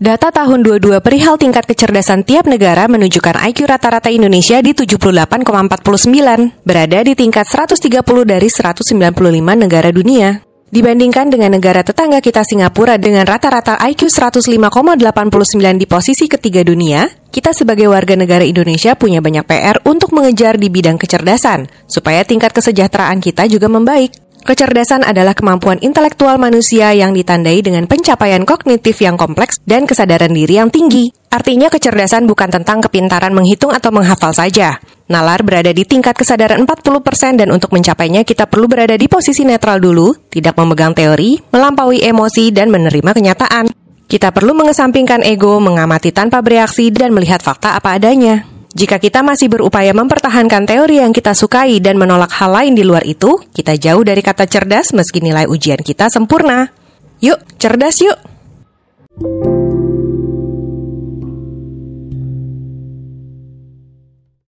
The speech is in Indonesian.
Data tahun 22 perihal tingkat kecerdasan tiap negara menunjukkan IQ rata-rata Indonesia di 78,49, berada di tingkat 130 dari 195 negara dunia. Dibandingkan dengan negara tetangga kita Singapura dengan rata-rata IQ 105,89 di posisi ketiga dunia, kita sebagai warga negara Indonesia punya banyak PR untuk mengejar di bidang kecerdasan, supaya tingkat kesejahteraan kita juga membaik. Kecerdasan adalah kemampuan intelektual manusia yang ditandai dengan pencapaian kognitif yang kompleks dan kesadaran diri yang tinggi. Artinya kecerdasan bukan tentang kepintaran menghitung atau menghafal saja. Nalar berada di tingkat kesadaran 40% dan untuk mencapainya kita perlu berada di posisi netral dulu, tidak memegang teori, melampaui emosi, dan menerima kenyataan. Kita perlu mengesampingkan ego, mengamati tanpa bereaksi, dan melihat fakta apa adanya. Jika kita masih berupaya mempertahankan teori yang kita sukai dan menolak hal lain di luar itu, kita jauh dari kata cerdas meski nilai ujian kita sempurna. Yuk, cerdas yuk!